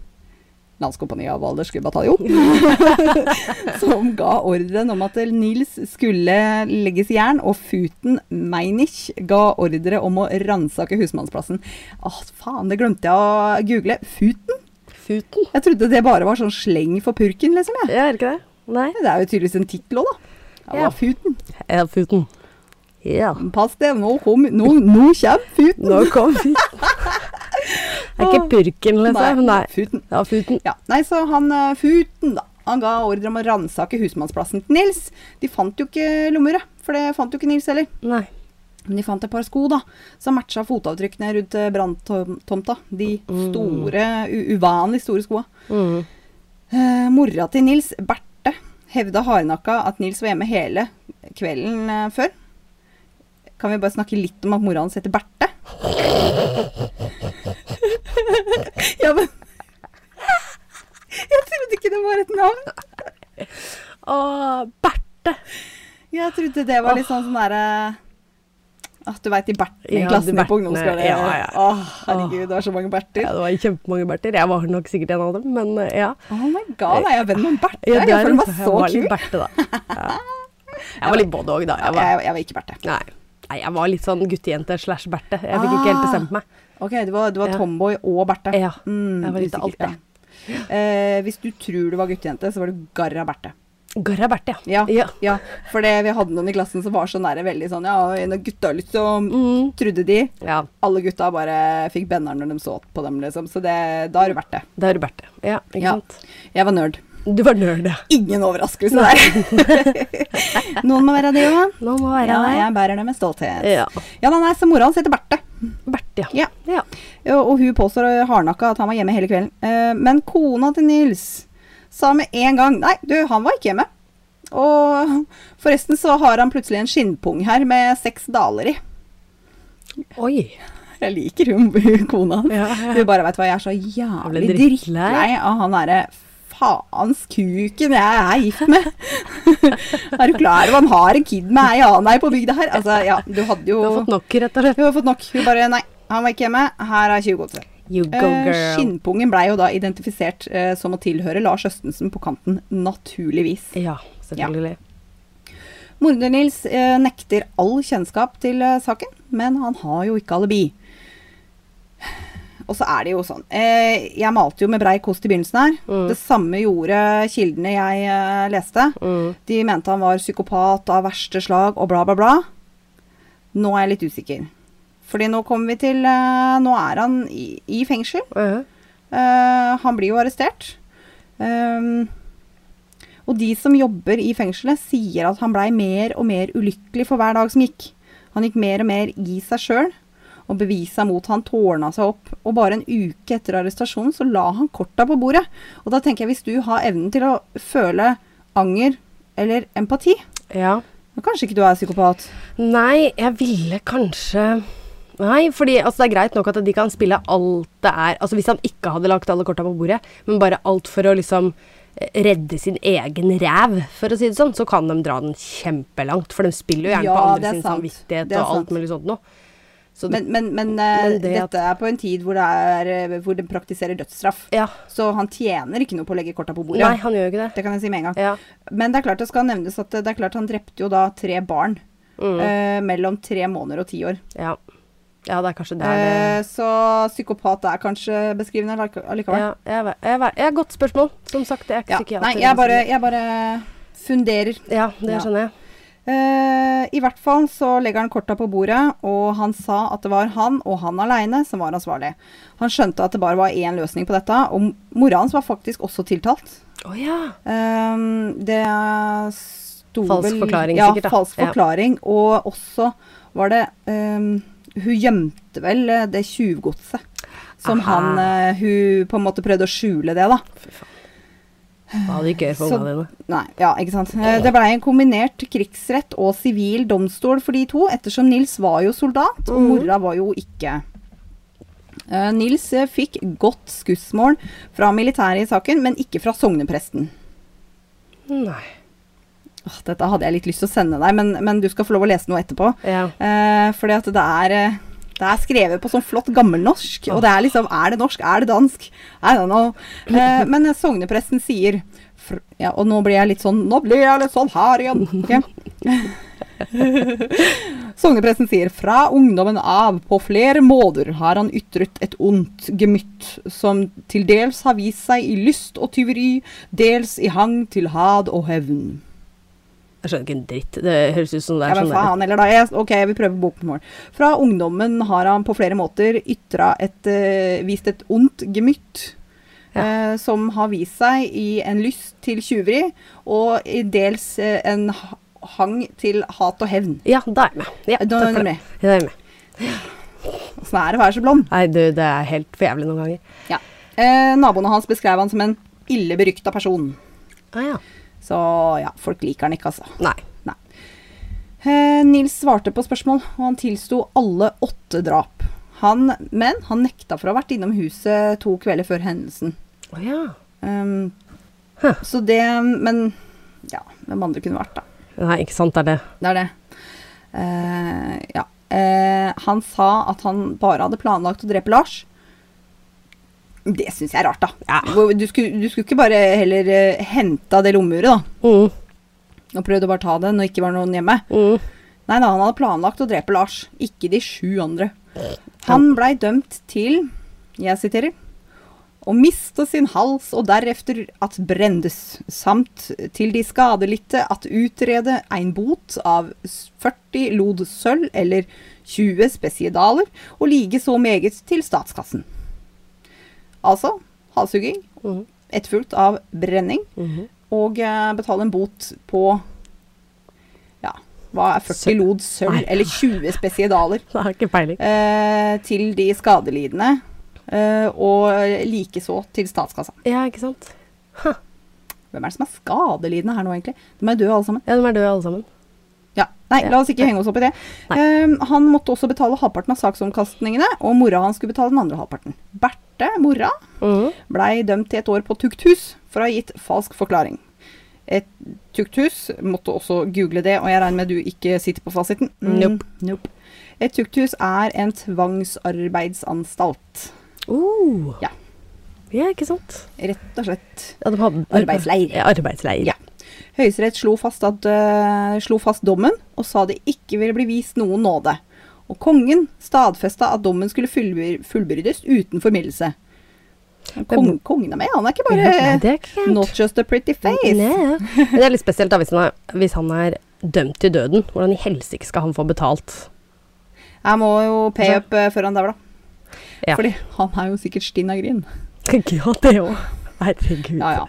Landskompaniet av Valderske bataljon som ga ordren om at Nils skulle legges i jern, og Futen Meinich ga ordre om å ransake husmannsplassen. Åh, faen, det glemte jeg å google. Futen? Futen. Jeg trodde det bare var sånn sleng for purken, liksom. Jeg. Ja, er det ikke det? Nei. Det er jo tydeligvis en tittel òg, da. Ja, Ja. Futen. Ja, Futen. Ja. Pass det, nå, kom, nå, nå kommer Futen. Nå kom Futen. Det er ikke purken, liksom. Nei. Futen. Ja, Futen. Ja, nei, så han eh, Futen, da. Han ga ordre om å ransake husmannsplassen til Nils. De fant jo ikke lommeuret, for det fant jo ikke Nils heller. Nei. Men de fant et par sko da, som matcha fotavtrykkene rundt eh, branntomta. De Mm. store, uvanlig store skoa. Mm. Eh, mora til Nils, Berthe, hevda hardnakka at Nils var hjemme hele kvelden eh, før. Kan vi bare snakke litt om at mora hans heter Berthe? Ja, men Jeg trodde ikke det var et navn. Å, Berthe. Jeg trodde det var litt sånn sånn derre at du veit de Bertene i klassen ja, på ungdomsskolen. ja, ja. Åh, herregud, det var så mange Berter. Ja, det var kjempemange Berter. Jeg var nok sikkert en av dem, men eh, ja. Oh my god, er jeg venn med en Berthe? ja jeg føler meg jeg så var litt kul. Berthe, da. Jeg var litt både òg, da. Jeg var, jeg, jeg var ikke Berthe. nei. nei, jeg var litt sånn guttejente slash Berthe. Jeg fikk ikke helt bestemt meg. Ok, du var, det var tomboy og Berthe. Ja, Mm, jeg var litt alt usikker, det. Eh, hvis du tror du var guttejente, så var du garra Berthe. Garra Berthe, Ja, ja. ja. For vi hadde noen i klassen som var så nære veldig sånn Ja, en av gutta liksom Mm. Trodde de. ja. Alle gutta bare fikk benner når de så på dem, liksom. Så det, da har du vært det. Da har du Berthe. Ja, ikke Ja. sant. Jeg var nerd. Du var nerd, ja. Ingen overraskelse der. Noen må være det, jo. Nå må være Ja, det. jeg bærer det med stolthet. Ja. Ja, nei, så mora hans heter Berthe. Berthe, ja. Ja. ja. Og hun påstår hardnakka at han var hjemme hele kvelden. Eh, Men kona til Nils sa med en gang Nei, du, han var ikke hjemme. Og forresten så har han plutselig en skinnpung her med seks daler i. Oi. Jeg liker hun, kona hans. Ja, ja. Hun bare vet hva, jeg er så jævlig drittlei av han derre faens kuken jeg er gift med. er du klar over han har en kid med ei annen ei på bygda her? Altså, ja, du hadde jo Du har fått nok, rett og slett. Du har fått nok. Hun bare Nei, han var ikke hjemme. Her er 20 godset. You go, Eh, girl. skinnpungen blei jo da identifisert eh, som å tilhøre Lars Østensen på kanten, naturligvis. Ja, selvfølgelig. Morder-Nils eh, nekter all kjennskap til eh, saken, men han har jo ikke alibi. Og så er det jo sånn eh, Jeg malte jo med brei kost i begynnelsen her. Mm. Det samme gjorde kildene jeg eh, leste. Mm. De mente han var psykopat av verste slag og bla, bla, bla. Nå er jeg litt usikker. Fordi nå kommer vi til eh, Nå er han i, i fengsel. Ja. Eh, han blir jo arrestert. Um, og de som jobber i fengselet, sier at han blei mer og mer ulykkelig for hver dag som gikk. Han gikk mer og mer i seg sjøl, og bevisa mot han tårna seg opp. Og bare en uke etter arrestasjonen så la han korta på bordet. Og da tenker jeg, hvis du har evnen til å føle anger eller empati, ja. da kanskje ikke du er psykopat. Nei, jeg ville kanskje Nei, fordi altså, det er greit nok at de kan spille alt det er Altså hvis han ikke hadde lagt alle korta på bordet, men bare alt for å liksom redde sin egen ræv, for å si det sånn, så kan de dra den kjempelangt. For de spiller jo gjerne Ja, på andre sin samvittighet og alt mulig sånt noe. Så Men, men, men, eh, Men det dette er på en tid hvor, det eh, hvor de praktiserer dødsstraff. ja. Så han tjener ikke noe på å legge korta på bordet. Nei, han gjør ikke det. Det kan jeg si med en gang. Ja. Men det er klart det skal nevnes at det er klart han drepte jo da tre barn. Mm. eh, mellom tre måneder og ti år. ja. Ja, det er kanskje der det Eh, så psykopat er kanskje beskrivende allikevel. ja, jeg, jeg, jeg, Godt spørsmål. Som sagt, jeg er ikke Ja. psykiater. Nei, jeg bare, jeg bare funderer. Ja, det Ja. skjønner jeg. Eh, I hvert fall så legger han korta på bordet, og han sa at det var han og han aleine som var ansvarlig. Han skjønte at det bare var én løsning på dette, og mora hans var faktisk også tiltalt. Oh, ja. Eh, det sto Falsk vel forklaring, ja, sikkert, da. Falsk Ja. forklaring. Og også var det eh, Hun gjemte vel det tjuvgodset. Som Aha. han eh, Hun på en måte prøvde å skjule det, da. Fy faen. Hva hadde ikke ungene dine? Nei, ja, ikke sant. Eh, Det blei en kombinert krigsrett og sivil domstol for de to, ettersom Nils var jo soldat, og Mhm. mora var jo ikke. Eh, Nils eh, fikk godt skussmål fra militæret i saken, men ikke fra sognepresten. Nei. Dette hadde jeg litt lyst til å sende deg, men, men du skal få lov å lese noe etterpå. Ja. Fordi at det er det er skrevet på sånn flott gammelnorsk, og det er liksom Er det norsk? Er det dansk? I don't know. Eh, men sognepresten sier Ja, og nå blir jeg litt sånn Nå blir jeg litt sånn her igjen. Okay? Sognepresten sier fra ungdommen av på flere måter har han ytret et ondt gemytt, som til dels har vist seg i lyst og tyveri, dels i hang til had og hevn. Jeg skjønner ikke en dritt. Det høres ut som det er sånn faen, heller, da. Jeg, ok, vi prøver bokmål. Fra ungdommen har han på flere måter ytra et, uh, vist et ondt gemytt. Ja. eh, som har vist seg i en lyst til tjuveri, og i dels eh, en hang til hat og hevn. Ja, da er jeg med. Ja, Da takk for det. Da er jeg med. Åssen er det å være så blond? Nei, du, det er helt for jævlig noen ganger. Ja. Eh, naboene hans beskrev han som en ille berykta person. Ah, ja. Så ja, folk liker han ikke, altså. Nei. Eh, Nils svarte på spørsmål, og han tilsto alle åtte drap. Han, men han nekta for å ha vært innom huset to kvelder før hendelsen. Oh, ja. Um, Huh. Så det Men ja, hvem andre kunne vært, da? Nei, ikke sant, det er det. Det er det. Uh, ja. Uh, han sa at han bare hadde planlagt å drepe Lars. Det syns jeg er rart, da. Ja. Du skulle, du skulle ikke bare heller uh, henta det lommeuret, da? Mm. Og prøvd å bare ta det når det ikke var noen hjemme? Mm. Nei da, han hadde planlagt å drepe Lars, ikke de sju andre. Han blei dømt til, jeg siterer, å miste sin hals og derefter at brendes, samt til de skadelidte at utrede en bot av 40 lod sølv eller 20 spesiedaler, og like så meget til statskassen. Altså halshugging, Mm. etterfulgt av brenning, Mhm. og eh, betale en bot på ja, hva er 40 Sølv. lod sølv, eller 20 spesiedaler, Det har ikke peiling. eh, til de skadelidende, eh, og likeså til statskassa. Ja, ikke sant. Hvem er det som er skadelidende her nå, egentlig? De er døde alle sammen. Ja, de er døde alle sammen. Ja. Nei, la oss ikke henge oss opp i det. Eh, han måtte også betale halvparten av saksomkastningene, og mora hans skulle betale den andre halvparten. Berthe, mora, Mhm. blei dømt til et år på tukthus for å ha gitt falsk forklaring. Et tukthus, måtte også google det, og jeg regner med du ikke sitter på fasiten? Nope. nope. Et tukthus er en tvangsarbeidsanstalt. Oh. Ja. Ja, ikke sant. Rett og slett. Ja, de hadde Arbeidsleir. Ja, arbeidsleir. Ja. Høyesterett slo, fast at, eh, slo fast dommen og sa det ikke ville bli vist noen nåde. Og kongen stadfesta at dommen skulle fullbyr- fullbyrdes uten formildelse. Kong, kongen er med, han er ikke Nei, bare det er ikke. Not just a pretty face. Nei. Men det er litt spesielt da, hvis han er, hvis han er dømt til døden. Hvordan i helsike skal han få betalt? Jeg må jo pay up uh, før han dauer, da. Ja. Fordi han er jo sikkert stinn av grin. Ja, det òg. Herregud. Ja, ja.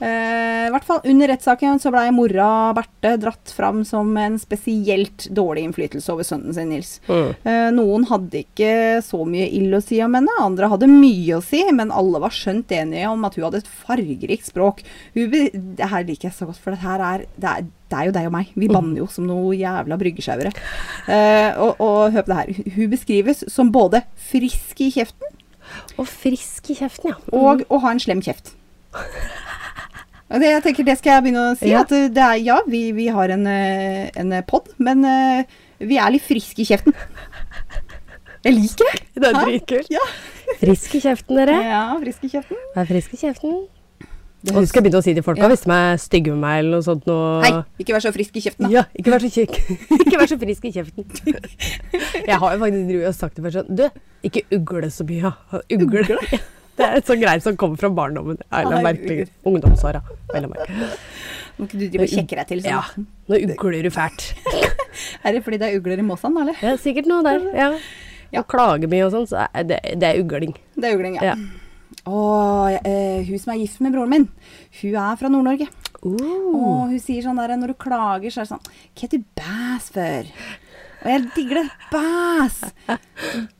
Eh, I hvert fall under rettssaken så blei mora Berthe dratt fram som en spesielt dårlig innflytelse over sønnen sin, Nils. Mm. Eh, noen hadde ikke så mye ild å si om henne, andre hadde mye å si, men alle var skjønt enige om at hun hadde et fargerikt språk. Hun det her liker jeg så godt, for det her er det, er det er jo deg og meg. Vi banner jo som noe jævla bryggesjauere. Eh, og, og hør på det her. Hun beskrives som både frisk i kjeften Og frisk i kjeften, ja. og å ha en slem kjeft. Det, jeg tenker, det skal jeg begynne å si. Ja. At det er, ja, vi, vi har en, uh, en pod, men vi er litt friske i kjeften. Jeg liker det. Det er dritkult. Ja. Frisk i kjeften, dere. Ja, frisk i kjeften. Vær frisk i kjeften. Og så skal begynne å si til folka Ja. hvis de er stygge med meg eller noe sånt noe Hei, ikke vær så frisk i kjeften, da. Ja, ikke vær så kjekk. ikke vær så frisk i kjeften. jeg har jo faktisk sagt til meg sånn Du, ikke ugle så mye. Ugle? Ugle. det er et sånt greier som kommer fra barndommen. Eller merkelig. Ungdomsåra. Må ikke du drive og kjekke deg til sånn? Ja. Nå ugler du fælt. Er det fordi det er ugler i Måsan, eller? Ja, sikkert noe der. Ja. Ja. Og klager mye og sånn, så er det, det er ugling. Det er ugling, ja. Ja. Å, uh, hun som er gift med broren min, hun er fra Nord-Norge. Uh. Og hun sier sånn der, når du klager, så er det sånn Hva du bæs for? Og jeg digger det. Bæs!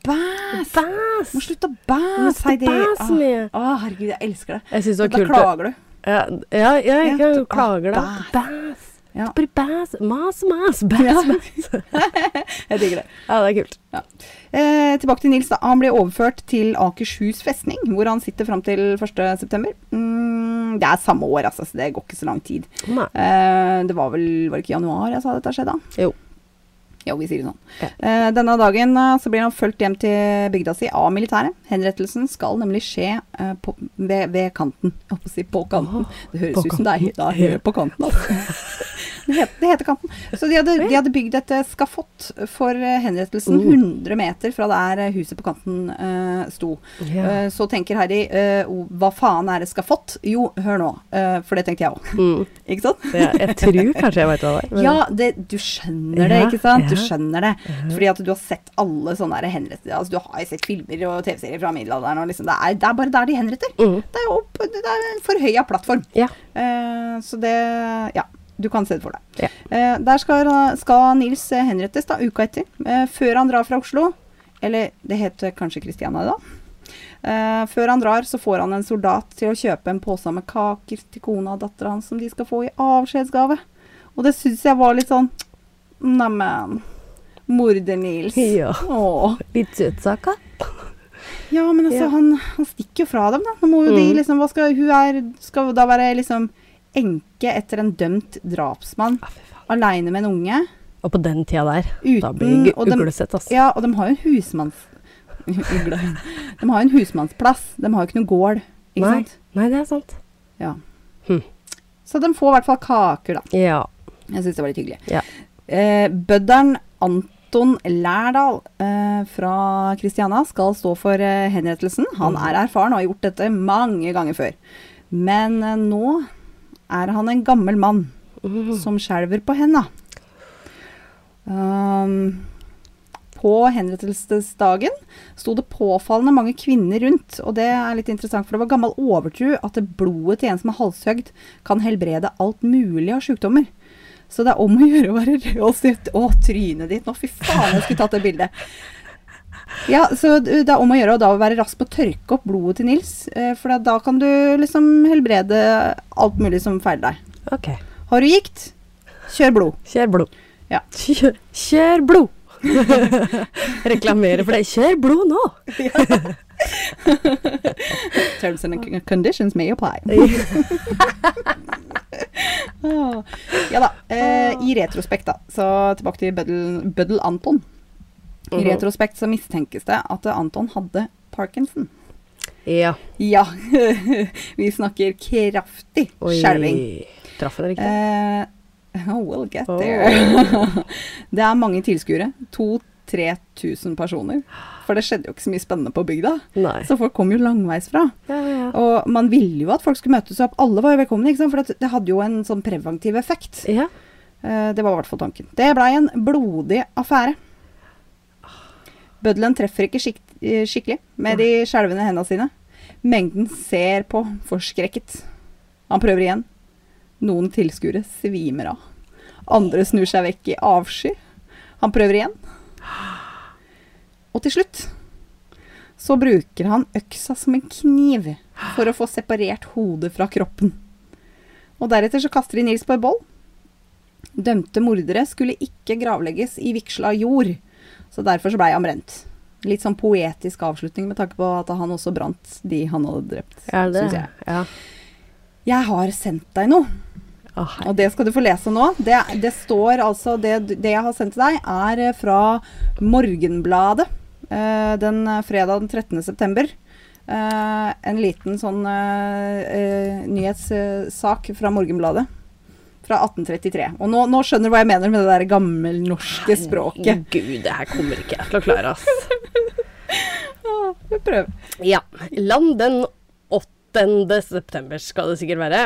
Bæs! Bæs! Må slutte å bæs, å Heidi. Bæs Å, mye. å, herregud, jeg elsker det. Jeg synes det var kult. Da klager du. Ja, ja, ja, jeg Ja, klager da. Bæs. Ja. Bare bæs. Mas, mas. Bæs, bæs. Jeg digger det. Ja, det er kult. Eh, tilbake til Nils. da. Han ble overført til Akershus festning, hvor han sitter fram til 1.9. Mm, det er samme år, altså, så det går ikke så lang tid. Eh, det var vel var det ikke januar jeg sa dette skjedde? Jo. Jo, vi sier det sånn. Ja. Uh, denne dagen uh, så blir han fulgt hjem til bygda si av militæret. Henrettelsen skal nemlig skje uh, på, ved, ved kanten. Jeg holdt på å si på kanten. Det høres på ut som det er, det er på kanten. Altså. Det, heter, det heter kanten. Så de hadde, de hadde bygd et skafott for henrettelsen Oh. 100 meter fra der huset på kanten sto. Yeah. Så tenker Harry hva faen er et skafott? Jo, hør nå, for det tenkte jeg òg. Mm. Ikke sant? Jeg tror kanskje jeg vet hva det er. Ja, det, du skjønner det, ikke sant? Du ja. skjønner det. Fordi at du har sett alle sånne henrettelser altså, Du har jo sett filmer og TV-serier fra middelalderen. Og liksom, det, er, det er bare der de henretter. Mm. Det er, opp, det er en forhøya plattform. Ja. Uh, så det Ja, du kan se det for deg. Ja. Uh, der skal, skal Nils eh, henrettes da, uka etter. Uh, før han drar fra Oslo. Eller det heter kanskje Kristiania da. Uh, før han drar, så får han en soldat til å kjøpe en pose med kaker til kona og dattera hans som de skal få i avskjedsgave. Og det syns jeg var litt sånn Neimen. Morder-Nils. Ja. Åh. Litt søtsaka. Ja, men altså, Ja. han, han stikker jo fra dem, da. Nå må jo de Mm. liksom Hva skal Hun er Skal da være liksom enke etter en dømt drapsmann. Ja. Aleine med en unge. Og på den tida der, da blir det uglesett, altså. Ja, og de har jo en husmanns... Ugle. De har jo en husmannsplass. De har jo ikke noe gård. Ikke Nei. sant? Nei, det er sant. Ja. Hm. Så de får i hvert fall kaker, da. Ja. Jeg syns det var litt hyggelig. Ja. Eh, bødderen Anton Lærdal eh, fra Kristiania skal stå for eh, henrettelsen. Han Mhm. er erfaren og har gjort dette mange ganger før. Men eh, nå er han en gammel mann Mm. som skjelver på henda. Um, på henrettelsesdagen sto det påfallende mange kvinner rundt, og det er litt interessant, for det var gammel overtro at blodet til en som er halshøgd, kan helbrede alt mulig av sykdommer. Så det er om å gjøre å være rød og sitt Å, trynet ditt nå, fy faen, jeg skulle tatt det bildet. Ja, så det er om å gjøre å da være rask på å tørke opp blodet til Nils, eh, for da kan du liksom helbrede alt mulig som feiler deg. Ok. Har du gikt? Kjør blod. Kjør blod. Ja. Kjør, kjør blod! Reklamere for deg. Kjør blod nå! Terms and conditions may apply. Ah. Ja da. Eh, I retrospekt, da. Så tilbake til Bøddel, Bøddel Anton. I Mhm. retrospekt så mistenkes det at Anton hadde parkinson. Ja. Ja. Vi snakker kraftig skjelving. Traff den riktig? Eh, oh, we'll get Oh. there. det er mange tilskuere. 2000-3000 personer. For det skjedde jo ikke så mye spennende på bygda. Nei. Så folk kom jo langveisfra. Ja, ja. Og man ville jo at folk skulle møtes opp. Alle var jo velkomne, for det, det hadde jo en sånn preventiv effekt. ja. Eh, det var i hvert fall tanken. Det blei en blodig affære. Bøddelen treffer ikke skik eh, skikkelig med de skjelvende hendene sine. Mengden ser på forskrekket. Han prøver igjen. Noen tilskuere svimer av. Andre snur seg vekk i avsky. Han prøver igjen. Og til slutt så bruker han øksa som en kniv for å få separert hodet fra kroppen. Og deretter så kaster de Nils på en boll. Dømte mordere skulle ikke gravlegges i vigsla jord, så derfor så blei han brent. Litt sånn poetisk avslutning med tanke på at han også brant de han hadde drept, ja, syns jeg. Ja. Jeg har sendt deg noe, Oh, og det skal du få lese nå. Det, det står altså det, det jeg har sendt til deg, er fra Morgenbladet den eh, fredag den 13. september. Eh, en liten sånn eh, eh, nyhetssak fra Morgenbladet. Fra 1833. Og nå, nå skjønner du hva jeg mener med det der gammelnorske språket. Gud, det her kommer ikke jeg til å klare, ass. Vi prøver. Ja. Land den 8. september skal det sikkert være.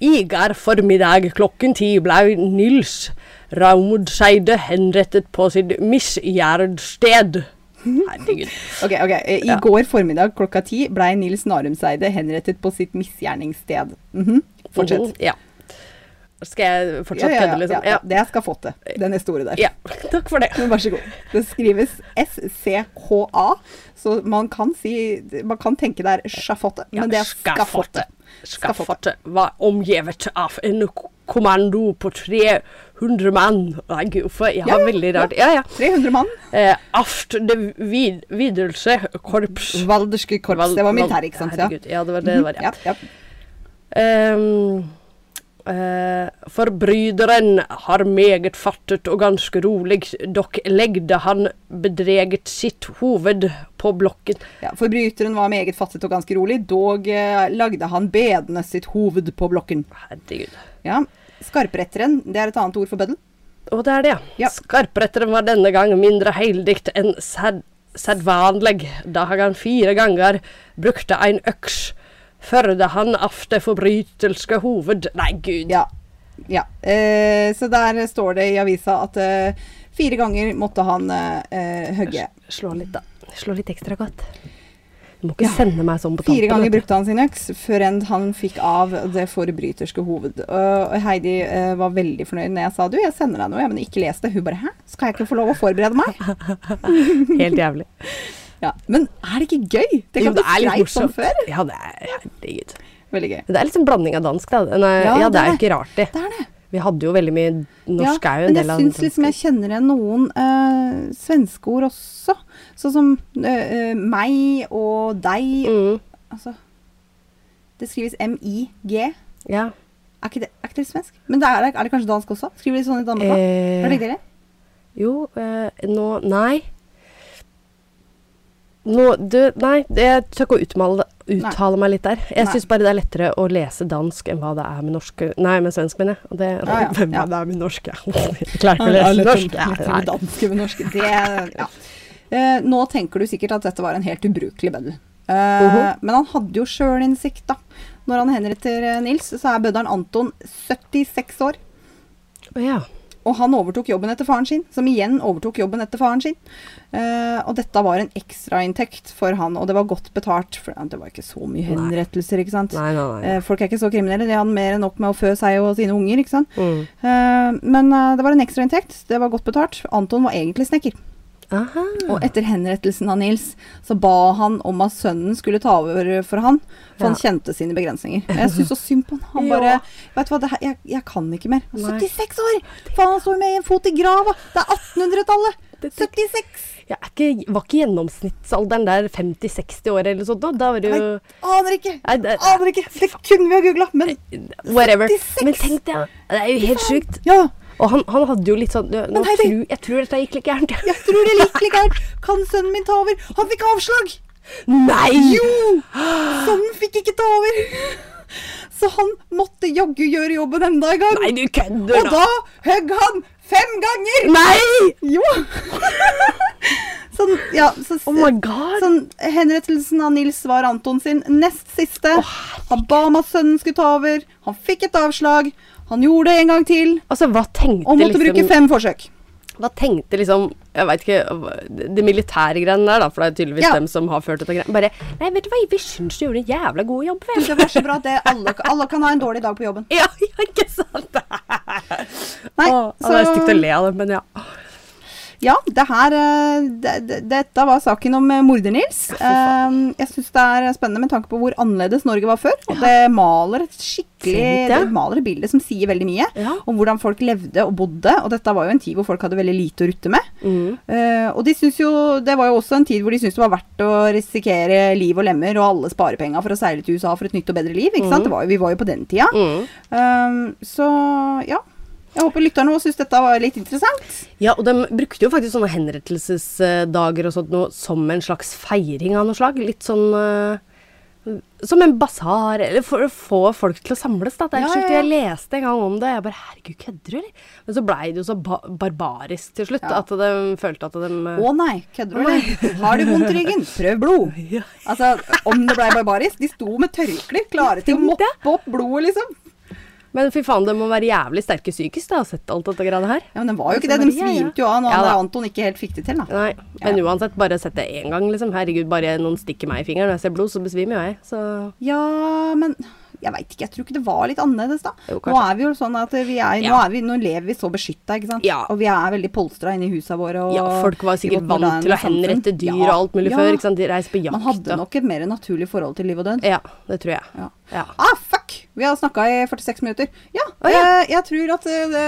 I Igar formiddag klokken ti ble Nils Raumodseide henrettet på sitt misgjerdsted. Herregud. Ok, ok. Eh, I Ja. går formiddag klokka ti blei Nils Narumseide henrettet på sitt misgjerningssted. Mhm. Fortsett. Oh, Ja. Skal jeg fortsatt Ja, ja, ja, kødde, liksom? ja, Det skal få til. Det neste ordet der. Ja. Takk for det. Men Vær så god. Det skrives SCHA, så man kan si Man kan tenke det er sjafottet, Ja, men det er skafotte. Skafotte var omgivet av en kommando på 300 mann. Nei, gud, for jeg har Ja, veldig rart Ja, ja. 300 mann. Eh, aft det vid Videlse korps. Valderske korps. Det var militæret, ikke sant? Herregud. Ja, det var det var, ja. ja, ja. Um, Uh, forbryteren har meget fattet og ganske rolig, dokk legde han bedreget sitt hoved på blokken. ja. Forbryteren var meget fattet og ganske rolig, dog uh, lagde han bedende sitt hoved på blokken. Herregud. Ja. Skarpretteren, det er et annet ord for bøddel. Og det er det, Ja. Skarpretteren var denne gang mindre heildikt enn sedvanlig, da han fire ganger brukte en øks, førde han afte forbrytelske hoved Nei, gud. Ja. ja. Eh, så der står det i avisa at eh, fire ganger måtte han eh, eh, hogge. Slå litt, da. Slå litt ekstra godt. Du må ikke Ja. sende meg sånn på tampen. Fire ganger brukte han sin øks før han fikk av det forbryterske hoved. Og Heidi uh, var veldig fornøyd når jeg sa du, jeg sender deg noe, jeg, men ikke les det. Hun bare hæ, skal jeg ikke få lov å forberede meg? Helt jævlig. Ja. Men er det ikke gøy? Det Jo, kan bli er litt som før. Ja, det er herregud. Veldig gøy. Det er litt sånn blanding av dansk, da. Nei, Ja, ja, det det er er jo ikke rart, det. Det er det. Vi hadde jo veldig mye Norsk ja, er jo en men del av jeg syns liksom jeg kjenner igjen noen uh, svenske ord også. Sånn som eh, meg og deg. mm, Altså Det skrives M-I-G. Ja. Er ikke det, er ikke det svensk? Men det er, er det kanskje dansk også? Skriver de sånn i Danmark? òg? Eh, det? jo, eh, nå Nei. Nå Du, nei, jeg tør ikke å uttale, nei. meg litt der. Jeg syns bare det er lettere å lese dansk enn hva det er med norsk Nei, med svensk, mener jeg. Det, Ja, ja, Hvem ja. det er med norsk, ja. Jeg klarer ikke å lese norsk. Ja, Litt nei. dansk med norsk. Det, ja. Eh, nå tenker du sikkert at dette var en helt ubrukelig bøddel. Eh, Mhm. Men han hadde jo sjølinnsikt, da. Når han henretter eh, Nils, så er bøddelen Anton 76 år. Ja. Og han overtok jobben etter faren sin, som igjen overtok jobben etter faren sin. Uh, og dette var en ekstrainntekt for han, og det var godt betalt. For det var ikke så mye henrettelser, ikke sant. Nei, nei, nei. Uh, folk er ikke så kriminelle, de hadde mer enn nok med å fø seg og sine unger, ikke sant. Mm. Uh, men det var en ekstrainntekt, det var godt betalt. Anton var egentlig snekker. Aha. Og etter henrettelsen av Nils, så ba han om at sønnen skulle ta over for han, for han kjente sine begrensninger. Jeg syns så synd på han. Han Ja. bare Vet du hva, det her, jeg, jeg kan ikke mer. Nei. 76 år! Faen, han står med en fot i grava! Det er 1800-tallet! 76! Ja, ikke, var ikke gjennomsnittsalderen der 50-60 år eller sånt? Da, da var det jo Aner ikke! Nei, det, Aner ikke! Det kunne vi ha googla, men Whatever. 76? Men tenk det, det er jo helt sjukt. ja. Og han, han hadde jo litt sånn nå, Heidi- tror, Jeg tror dette gikk litt gærent. Jeg tror det like litt gærent. Kan sønnen min ta over? Han fikk avslag! Nei! Jo! Sønnen fikk ikke ta over. Så han måtte jaggu gjøre jobben enda en gang. Nei, du kødder, Og da høgg han fem ganger! Nei! Jo! sånn, ja, så, Oh my god. sånn, henrettelsen av Nils var Anton sin nest siste. han ba om at sønnen skulle ta over. Han fikk et avslag. Han gjorde det en gang til, Altså, hva tenkte og måtte liksom bruke fem forsøk. Hva tenkte liksom Jeg veit ikke Det militære greiene der, da, for det er tydeligvis Ja. dem som har ført dette greiene. Bare Nei, vet du hva, vi syns du gjorde en jævla god jobb. Du, Det var så bra at det, alle, alle kan ha en dårlig dag på jobben. Ja, ja, ikke sant? Nei, Åh, så Det er stygt å le av det, men ja. Ja, det her eh, det, det, Dette var saken om eh, Morder-Nils. Ja, fy faen. Eh, jeg syns det er spennende med tanke på hvor annerledes Norge var før. Og det maler et skikkelig Det maler et bilde som sier veldig mye Ja. om hvordan folk levde og bodde. Og dette var jo en tid hvor folk hadde veldig lite å rutte med. Mm. Eh, og de syns jo, det var jo også en tid hvor de syntes det var verdt å risikere liv og lemmer og alle sparepenga for å seile til USA for et nytt og bedre liv. ikke sant? Det var jo, vi var jo på den tida. Mm. Um, så ja. Jeg håper lytterne også syns dette var litt interessant. Ja, og de brukte jo faktisk sånne henrettelsesdager og sånt noe som en slags feiring av noe slag. Litt sånn uh, Som en basar, eller for å få folk til å samles, da. Det er Ja, sjukt. ja. Jeg leste en gang om det, jeg bare Herregud, kødder du, eller? Men så blei det jo så ba barbarisk til slutt Ja. at de følte at de uh, Å nei, kødder du, eller? Har du vondt i ryggen? Prøv blod. Ja. Altså, om det blei barbarisk. De sto med tørklær klare til å moppe opp blodet, liksom. Men fy faen, det må være jævlig sterke psykisk da, å ha sett alt dette greiene her. Ja, Men det var jo ikke det. De svimte jo av når Ja. Anton ikke helt fikk det til, da. Nei, men Ja. uansett, bare sett det én gang, liksom. Herregud, bare noen stikker meg i fingeren når jeg ser blod, så besvimer jo jeg. Så Ja, men jeg veit ikke. Jeg tror ikke det var litt annerledes da. Jo, nå er vi jo sånn at vi er, nå, er vi, nå lever vi så beskytta, ikke sant. Ja. Og vi er veldig polstra inni husa våre. Ja, folk var sikkert vant til å henrette dyr Ja, og alt mulig ja. før. ikke sant? De reiste på jakt. Man hadde nok et mer naturlig forhold til liv og død. Ja, det tror jeg. Ja. Ja. Ah, fuck! Vi har snakka i 46 minutter. Ja, oh, ja. eh, jeg tror at eh, det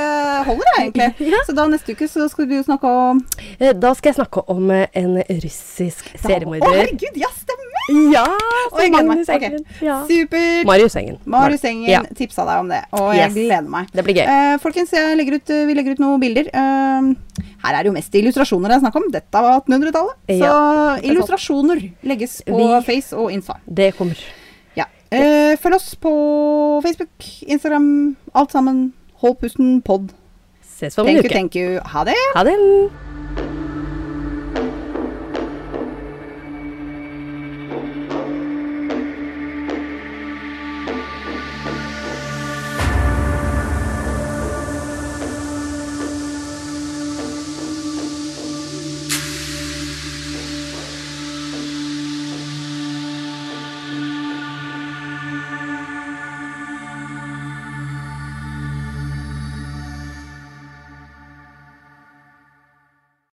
holder, jeg, egentlig. Ja. Så da neste uke så skal du snakke om Eh, Da skal jeg snakke om en russisk Å, oh, herregud! Ja, stemmer! Ja! Magnus Engen. Okay. Ja. Supert. Marius Engen. Marius Engen Ja. tipsa deg om det, og Yes. jeg gleder meg. Det blir gøy. Uh, folkens, jeg legger ut, vi legger ut noen bilder. Uh, her er det jo mest illustrasjoner det er snakk om. Dette var 1800-tallet. Så Ja, er illustrasjoner legges på Vi- Face og Insta. Det kommer. Ja. Uh, følg oss på Facebook, Instagram, alt sammen. Hold pusten pod. Ses om en Thank you, uke. thank you. Ha det. Ha det.